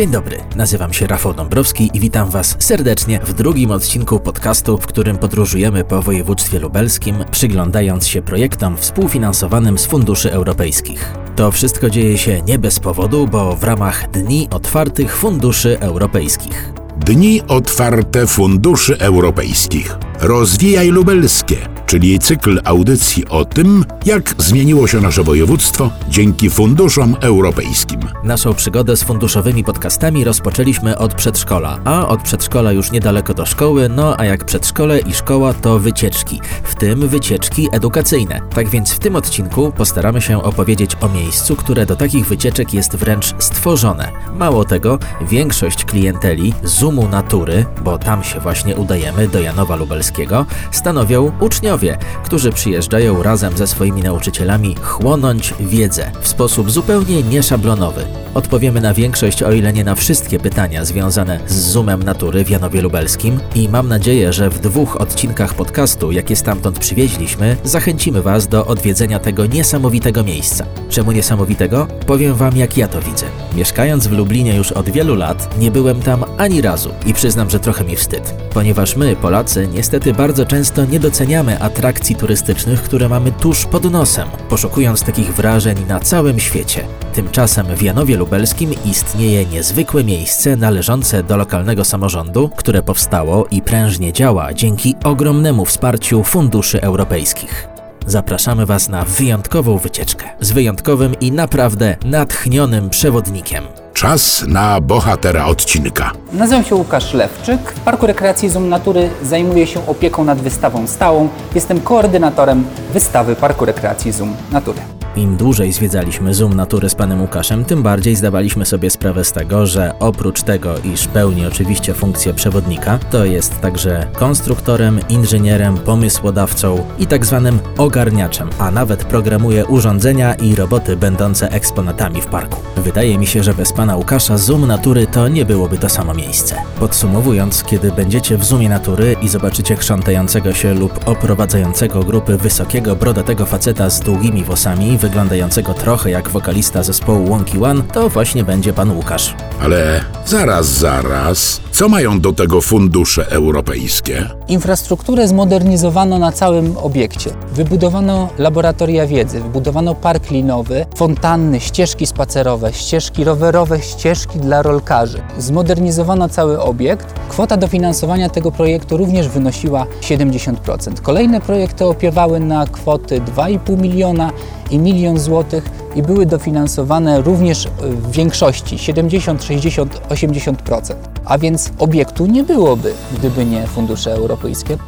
Dzień dobry, nazywam się Rafał Dąbrowski i witam Was serdecznie w drugim odcinku podcastu, w którym podróżujemy po województwie lubelskim, przyglądając się projektom współfinansowanym z funduszy europejskich. To wszystko dzieje się nie bez powodu, bo w ramach Dni Otwartych Funduszy Europejskich. Dni Otwarte Funduszy Europejskich. Rozwijaj Lubelskie, czyli cykl audycji o tym, jak zmieniło się nasze województwo dzięki funduszom europejskim. Naszą przygodę z funduszowymi podcastami rozpoczęliśmy od przedszkola, a od przedszkola już niedaleko do szkoły, no a jak przedszkole i szkoła to wycieczki, w tym wycieczki edukacyjne. Tak więc w tym odcinku postaramy się opowiedzieć o miejscu, które do takich wycieczek jest wręcz stworzone. Mało tego, większość klienteli Zoomu Natury, bo tam się właśnie udajemy do Janowa Lubelskiego, stanowią uczniowie, którzy przyjeżdżają razem ze swoimi nauczycielami chłonąć wiedzę w sposób zupełnie nieszablonowy. Odpowiemy na większość, o ile nie na wszystkie pytania związane z Zoomem Natury w Janowie Lubelskim i mam nadzieję, że w dwóch odcinkach podcastu, jakie stamtąd przywieźliśmy, zachęcimy Was do odwiedzenia tego niesamowitego miejsca. Czemu niesamowitego? Powiem Wam, jak ja to widzę. Mieszkając w Lublinie już od wielu lat, nie byłem tam ani razu i przyznam, że trochę mi wstyd, ponieważ my, Polacy, niestety bardzo często nie doceniamy atrakcji turystycznych, które mamy tuż pod nosem, poszukując takich wrażeń na całym świecie. Tymczasem w Janowie Lubelskim istnieje niezwykłe miejsce należące do lokalnego samorządu, które powstało i prężnie działa dzięki ogromnemu wsparciu funduszy europejskich. Zapraszamy Was na wyjątkową wycieczkę z wyjątkowym i naprawdę natchnionym przewodnikiem. Czas na bohatera odcinka. Nazywam się Łukasz Lewczyk. W Parku Rekreacji Zoom Natury zajmuję się opieką nad wystawą stałą. Jestem koordynatorem wystawy Parku Rekreacji Zoom Natury. Im dłużej zwiedzaliśmy Zoom Natury z panem Łukaszem, tym bardziej zdawaliśmy sobie sprawę z tego, że oprócz tego, iż pełni oczywiście funkcję przewodnika, to jest także konstruktorem, inżynierem, pomysłodawcą i tak zwanym ogarniaczem, a nawet programuje urządzenia i roboty będące eksponatami w parku. Wydaje mi się, że bez pana Łukasza Zoom Natury to nie byłoby to samo miejsce. Podsumowując, kiedy będziecie w Zoomie Natury i zobaczycie chrzątającego się lub oprowadzającego grupy wysokiego, brodatego faceta z długimi włosami, wyglądającego trochę jak wokalista zespołu Wonky One, to właśnie będzie pan Łukasz. Ale zaraz, zaraz. Co mają do tego fundusze europejskie? Infrastrukturę zmodernizowano na całym obiekcie. Wybudowano laboratoria wiedzy, wybudowano park linowy, fontanny, ścieżki spacerowe, ścieżki rowerowe, ścieżki dla rolkarzy. Zmodernizowano cały obiekt. Kwota dofinansowania tego projektu również wynosiła 70%. Kolejne projekty opiewały na kwoty 2,5 miliona i milion złotych i były dofinansowane również w większości 70, 60, 80%. A więc obiektu nie byłoby, gdyby nie fundusze europejskie.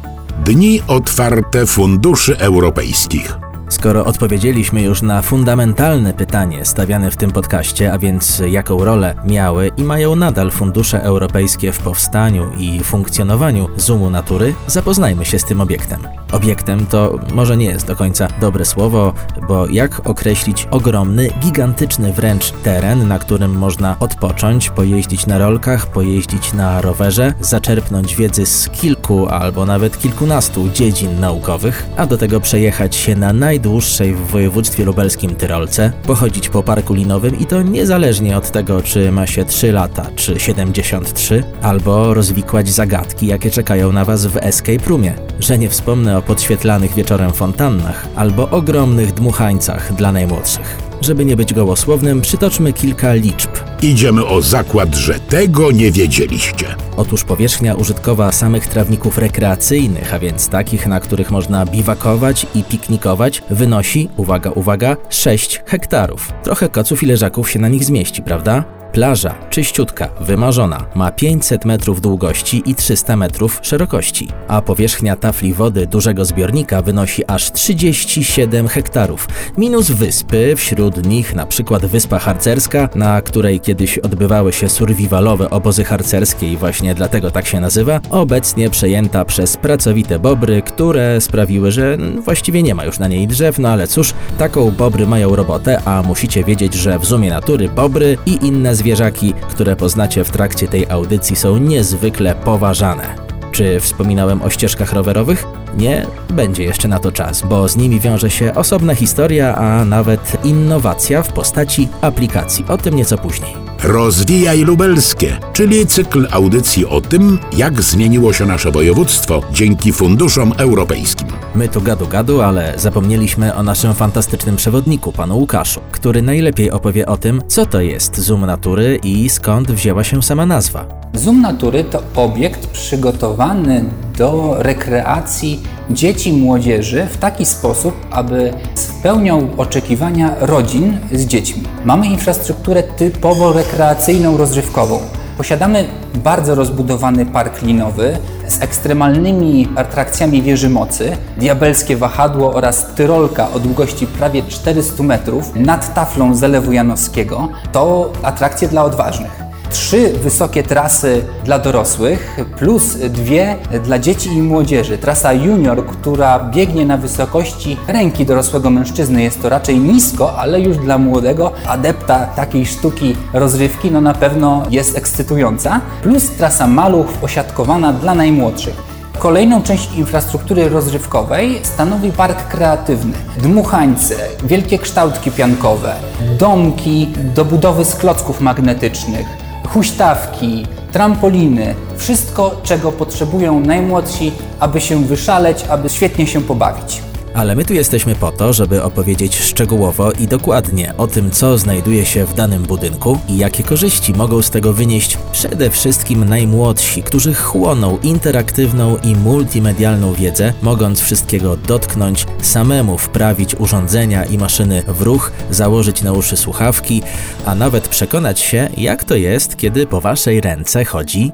Dni Otwarte Funduszy Europejskich. Skoro odpowiedzieliśmy już na fundamentalne pytanie stawiane w tym podcaście, a więc jaką rolę miały i mają nadal fundusze europejskie w powstaniu i funkcjonowaniu Zoomu Natury, zapoznajmy się z tym obiektem. Obiektem to może nie jest do końca dobre słowo, bo jak określić ogromny, gigantyczny wręcz teren, na którym można odpocząć, pojeździć na rolkach, pojeździć na rowerze, zaczerpnąć wiedzy z kilku albo nawet kilkunastu dziedzin naukowych, a do tego przejechać się na najdłuższej w województwie lubelskim Tyrolce, pochodzić po parku linowym i to niezależnie od tego, czy ma się 3 lata, czy 73, albo rozwikłać zagadki, jakie czekają na Was w Escape Roomie. Że nie wspomnę o podświetlanych wieczorem fontannach albo ogromnych dmuchańcach dla najmłodszych. Żeby nie być gołosłownym, przytoczmy kilka liczb. Idziemy o zakład, że tego nie wiedzieliście. Otóż powierzchnia użytkowa samych trawników rekreacyjnych, a więc takich, na których można biwakować i piknikować, wynosi, uwaga, uwaga, 6 hektarów. Trochę koców i leżaków się na nich zmieści, prawda? Plaża, czyściutka, wymarzona, ma 500 metrów długości i 300 metrów szerokości, a powierzchnia tafli wody dużego zbiornika wynosi aż 37 hektarów, minus wyspy, wśród nich na przykład wyspa harcerska, na której kiedyś odbywały się survivalowe obozy harcerskie i właśnie dlatego tak się nazywa, obecnie przejęta przez pracowite bobry, które sprawiły, że właściwie nie ma już na niej drzew, no ale cóż, taką bobry mają robotę, a musicie wiedzieć, że w Zoomie Natury bobry i inne zwierzaki, które poznacie w trakcie tej audycji są niezwykle poważane. Czy wspominałem o ścieżkach rowerowych? Nie, będzie jeszcze na to czas, bo z nimi wiąże się osobna historia, a nawet innowacja w postaci aplikacji. O tym nieco później. Rozwijaj Lubelskie, czyli cykl audycji o tym, jak zmieniło się nasze województwo dzięki funduszom europejskim. My tu gadu gadu, ale zapomnieliśmy o naszym fantastycznym przewodniku, panu Łukaszu, który najlepiej opowie o tym, co to jest Zoom Natury i skąd wzięła się sama nazwa. Zoom Natury to obiekt przygotowany do rekreacji dzieci i młodzieży w taki sposób, aby spełniał oczekiwania rodzin z dziećmi. Mamy infrastrukturę typowo rekreacyjną, rozrywkową. Posiadamy bardzo rozbudowany park linowy z ekstremalnymi atrakcjami wieży mocy, diabelskie wahadło oraz tyrolka o długości prawie 400 metrów nad taflą Zalewu Janowskiego. To atrakcje dla odważnych trzy wysokie trasy dla dorosłych, plus dwie dla dzieci i młodzieży. Trasa junior, która biegnie na wysokości ręki dorosłego mężczyzny. Jest to raczej nisko, ale już dla młodego adepta takiej sztuki rozrywki, no na pewno jest ekscytująca. Plus trasa maluch osiadkowana dla najmłodszych. Kolejną część infrastruktury rozrywkowej stanowi park kreatywny. Dmuchańce, wielkie kształtki piankowe, domki do budowy z klocków magnetycznych, huśtawki, trampoliny, wszystko, czego potrzebują najmłodsi, aby się wyszaleć, aby świetnie się pobawić. Ale my tu jesteśmy po to, żeby opowiedzieć szczegółowo i dokładnie o tym, co znajduje się w danym budynku i jakie korzyści mogą z tego wynieść przede wszystkim najmłodsi, którzy chłoną interaktywną i multimedialną wiedzę, mogąc wszystkiego dotknąć, samemu wprawić urządzenia i maszyny w ruch, założyć na uszy słuchawki, a nawet przekonać się, jak to jest, kiedy po waszej ręce chodzi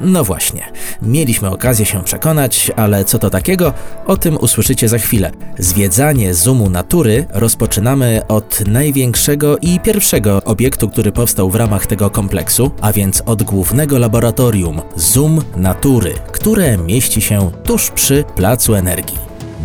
no właśnie, mieliśmy okazję się przekonać, ale co to takiego? O tym usłyszycie za chwilę. Zwiedzanie Zoomu Natury rozpoczynamy od największego i pierwszego obiektu, który powstał w ramach tego kompleksu, a więc od głównego laboratorium Zoom Natury, które mieści się tuż przy Placu Energii.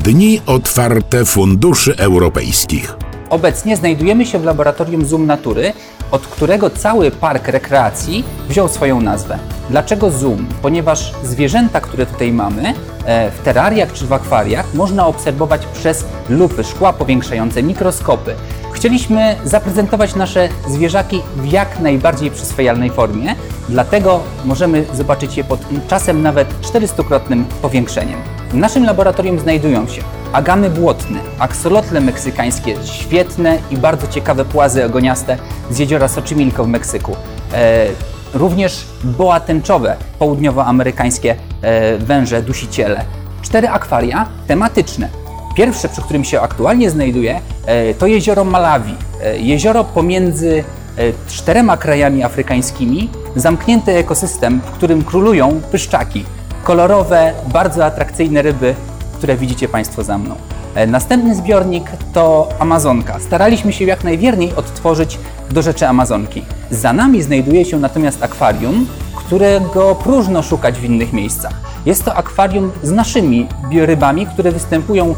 Dni otwarte funduszy europejskich. Obecnie znajdujemy się w laboratorium Zoom Natury, od którego cały park rekreacji wziął swoją nazwę. Dlaczego zoom? Ponieważ zwierzęta, które tutaj mamy, e, w terariach czy w akwariach, można obserwować przez lupy, szkła powiększające, mikroskopy. Chcieliśmy zaprezentować nasze zwierzaki w jak najbardziej przyswajalnej formie, dlatego możemy zobaczyć je pod czasem nawet 400-krotnym powiększeniem. W naszym laboratorium znajdują się agamy błotne, aksolotle meksykańskie, świetne i bardzo ciekawe płazy ogoniaste z jeziora Xochimilco w Meksyku. E, również boa tęczowe, południowoamerykańskie e, węże, dusiciele. Cztery akwaria tematyczne. Pierwsze, przy którym się aktualnie znajduje, e, to jezioro Malawi. E, jezioro pomiędzy e, czterema krajami afrykańskimi, zamknięty ekosystem, w którym królują pyszczaki. Kolorowe, bardzo atrakcyjne ryby, które widzicie Państwo za mną. E, następny zbiornik to Amazonka. Staraliśmy się jak najwierniej odtworzyć do rzeczy Amazonki. Za nami znajduje się natomiast akwarium, którego próżno szukać w innych miejscach. Jest to akwarium z naszymi rybami, które występują e,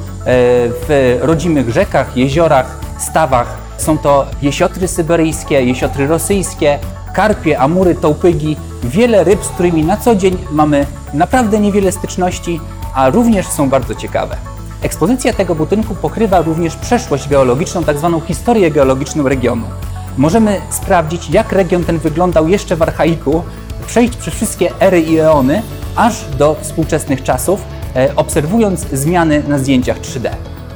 w rodzimych rzekach, jeziorach, stawach. Są to jesiotry syberyjskie, jesiotry rosyjskie, karpie, amury, tołpygi, wiele ryb, z którymi na co dzień mamy naprawdę niewiele styczności, a również są bardzo ciekawe. Ekspozycja tego budynku pokrywa również przeszłość geologiczną, tak zwaną historię geologiczną regionu. Możemy sprawdzić, jak region ten wyglądał jeszcze w archaiku, przejść przez wszystkie ery i eony, aż do współczesnych czasów, e, obserwując zmiany na zdjęciach 3D.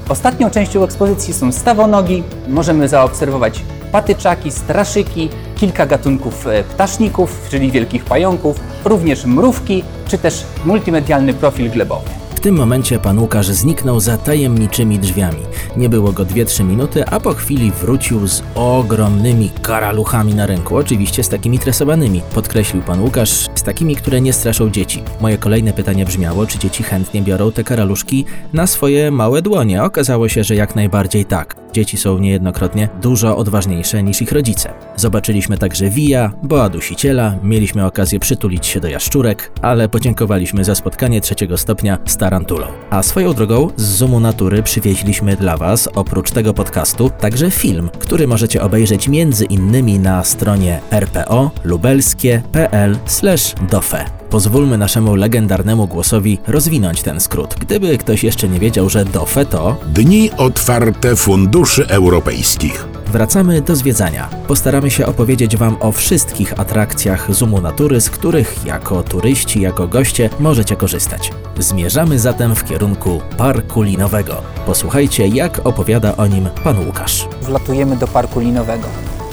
Ostatnią częścią ekspozycji są stawonogi. Możemy zaobserwować patyczaki, straszyki, kilka gatunków e, ptaszników, czyli wielkich pająków, również mrówki, czy też multimedialny profil glebowy tym momencie pan Łukasz zniknął za tajemniczymi drzwiami. Nie było go 2-3 minuty, a po chwili wrócił z ogromnymi karaluchami na ręku, oczywiście z takimi tresowanymi. Podkreślił pan Łukasz, z takimi, które nie straszą dzieci. Moje kolejne pytanie brzmiało, czy dzieci chętnie biorą te karaluszki na swoje małe dłonie. Okazało się, że jak najbardziej tak. Dzieci są niejednokrotnie dużo odważniejsze niż ich rodzice. Zobaczyliśmy także Wija, Boa Dusiciela, mieliśmy okazję przytulić się do jaszczurek, ale podziękowaliśmy za spotkanie trzeciego stopnia z tarantulą. A swoją drogą z Zoomu Natury przywieźliśmy dla Was, oprócz tego podcastu, także film, który możecie obejrzeć między innymi na stronie rpo-lubelskie.pl/dofe. Pozwólmy naszemu legendarnemu głosowi rozwinąć ten skrót. Gdyby ktoś jeszcze nie wiedział, że DOFE to Dni otwarte funduszy europejskich. Wracamy do zwiedzania. Postaramy się opowiedzieć Wam o wszystkich atrakcjach Zoomu Natury, z których jako turyści, jako goście możecie korzystać. Zmierzamy zatem w kierunku parku linowego. Posłuchajcie, jak opowiada o nim pan Łukasz. Wlatujemy do parku linowego.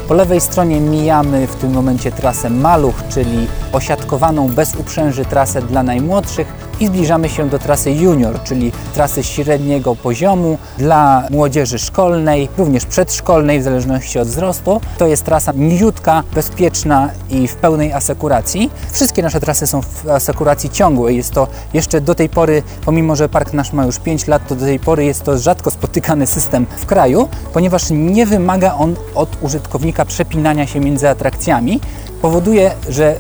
Po lewej stronie mijamy w tym momencie trasę Maluch, czyli osiadkowaną bez uprzęży trasę dla najmłodszych i zbliżamy się do trasy Junior, czyli trasy średniego poziomu dla młodzieży szkolnej, również przedszkolnej w zależności od wzrostu. To jest trasa niziutka, bezpieczna i w pełnej asekuracji. Wszystkie nasze trasy są w asekuracji ciągłej. Jest to jeszcze do tej pory, pomimo że park nasz ma już 5 lat, to do tej pory jest to rzadko spotykany system w kraju, ponieważ nie wymaga on od użytkownika przepinania się między atrakcjami powoduje, że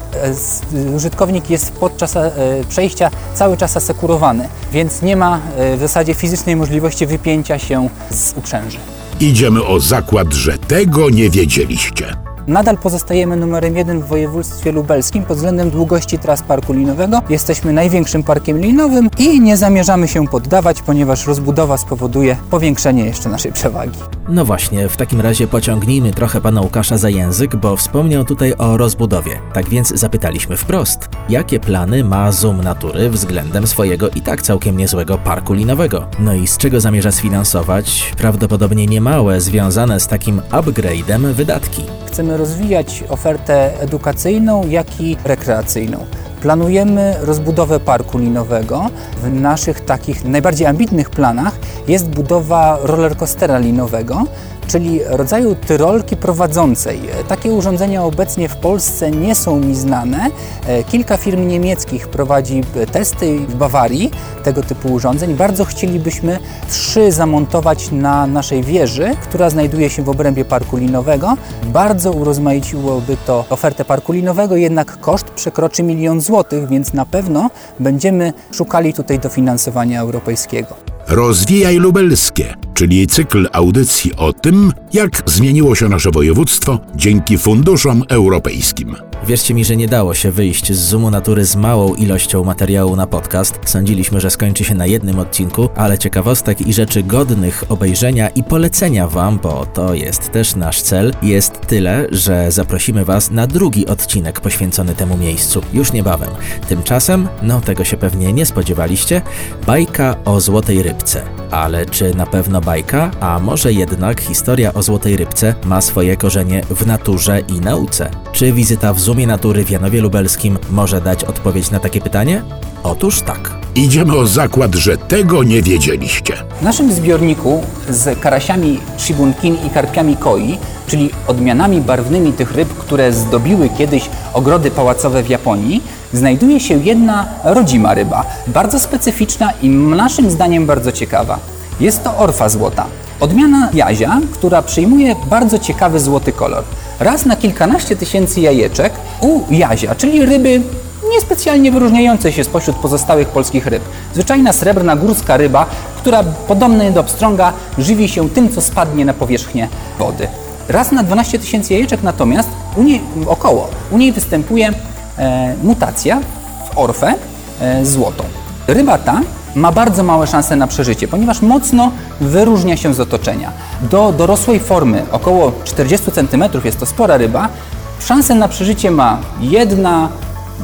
e, użytkownik jest podczas e, przejścia cały czas asekurowany, więc nie ma e, w zasadzie fizycznej możliwości wypięcia się z uprzęży. Idziemy o zakład, że tego nie wiedzieliście. Nadal pozostajemy numerem jeden w województwie lubelskim pod względem długości tras parku linowego. Jesteśmy największym parkiem linowym i nie zamierzamy się poddawać, ponieważ rozbudowa spowoduje powiększenie jeszcze naszej przewagi. No właśnie, w takim razie pociągnijmy trochę pana Łukasza za język, bo wspomniał tutaj o rozbudowie. Tak więc zapytaliśmy wprost, jakie plany ma Zoom Natury względem swojego i tak całkiem niezłego parku linowego? No i z czego zamierza sfinansować prawdopodobnie niemałe związane z takim upgrade'em wydatki? Chcemy rozwijać ofertę edukacyjną, jak i rekreacyjną. Planujemy rozbudowę parku linowego. W naszych takich najbardziej ambitnych planach jest budowa rollercoastera linowego, czyli rodzaju tyrolki prowadzącej. Takie urządzenia obecnie w Polsce nie są mi znane. E, kilka firm niemieckich prowadzi testy w Bawarii tego typu urządzeń. Bardzo chcielibyśmy trzy zamontować na naszej wieży, która znajduje się w obrębie parku linowego. Bardzo urozmaiciłoby to ofertę parku linowego, jednak koszt przekroczy milion złotych, więc na pewno będziemy szukali tutaj dofinansowania europejskiego. Rozwijaj Lubelskie, czyli cykl audycji o tym, jak zmieniło się nasze województwo dzięki funduszom europejskim. Wierzcie mi, że nie dało się wyjść z Zoomu Natury z małą ilością materiału na podcast. Sądziliśmy, że skończy się na jednym odcinku, ale ciekawostek i rzeczy godnych obejrzenia i polecenia Wam, bo to jest też nasz cel, jest tyle, że zaprosimy Was na drugi odcinek poświęcony temu miejscu już niebawem. Tymczasem, no tego się pewnie nie spodziewaliście, bajka o Złotej Rybce. Ale czy na pewno bajka? A może jednak historia o Złotej Rybce ma swoje korzenie w naturze i nauce? Czy wizyta w Zoomie Natury w Janowie Lubelskim może dać odpowiedź na takie pytanie? Otóż tak. Idziemy o zakład, że tego nie wiedzieliście. W naszym zbiorniku z karasiami shibunkin i karpiami koi, czyli odmianami barwnymi tych ryb, które zdobiły kiedyś ogrody pałacowe w Japonii, znajduje się jedna rodzima ryba, bardzo specyficzna i naszym zdaniem bardzo ciekawa. Jest to orfa złota. Odmiana jazia, która przyjmuje bardzo ciekawy złoty kolor. Raz na kilkanaście tysięcy jajeczek u jazia, czyli ryby niespecjalnie wyróżniającej się spośród pozostałych polskich ryb. Zwyczajna srebrna górska ryba, która podobnie do pstrąga żywi się tym, co spadnie na powierzchnię wody. Raz na 12 tysięcy jajeczek natomiast u niej, około u niej występuje e, mutacja w orfę e, złotą. Ryba ta ma bardzo małe szanse na przeżycie, ponieważ mocno wyróżnia się z otoczenia. Do dorosłej formy, około 40 cm, jest to spora ryba, szansę na przeżycie ma jedna,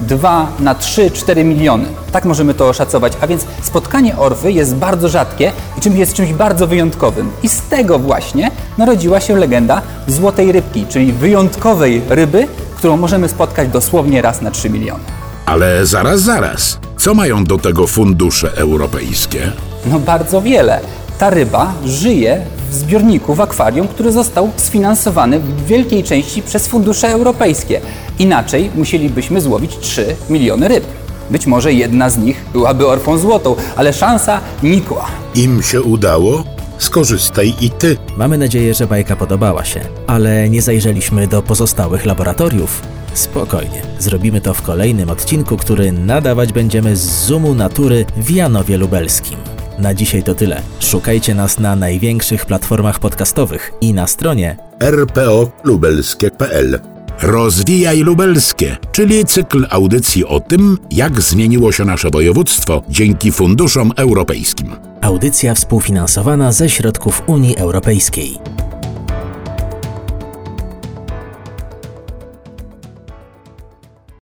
2 na 3, 4 miliony. Tak możemy to oszacować. A więc spotkanie orwy jest bardzo rzadkie i czymś jest czymś bardzo wyjątkowym. I z tego właśnie narodziła się legenda złotej rybki, czyli wyjątkowej ryby, którą możemy spotkać dosłownie raz na 3 miliony. Ale zaraz, zaraz. Co mają do tego fundusze europejskie? No bardzo wiele. Ta ryba żyje w zbiorniku, w akwarium, który został sfinansowany w wielkiej części przez fundusze europejskie. Inaczej musielibyśmy złowić 3 miliony ryb. Być może jedna z nich byłaby orfą złotą, ale szansa nikła. Im się udało? Skorzystaj i ty. Mamy nadzieję, że bajka podobała się, ale nie zajrzeliśmy do pozostałych laboratoriów. Spokojnie, zrobimy to w kolejnym odcinku, który nadawać będziemy z Zoomu Natury w Janowie Lubelskim. Na dzisiaj to tyle. Szukajcie nas na największych platformach podcastowych i na stronie rpo.lubelskie.pl Rozwijaj Lubelskie, czyli cykl audycji o tym, jak zmieniło się nasze województwo dzięki funduszom europejskim. Audycja współfinansowana ze środków Unii Europejskiej.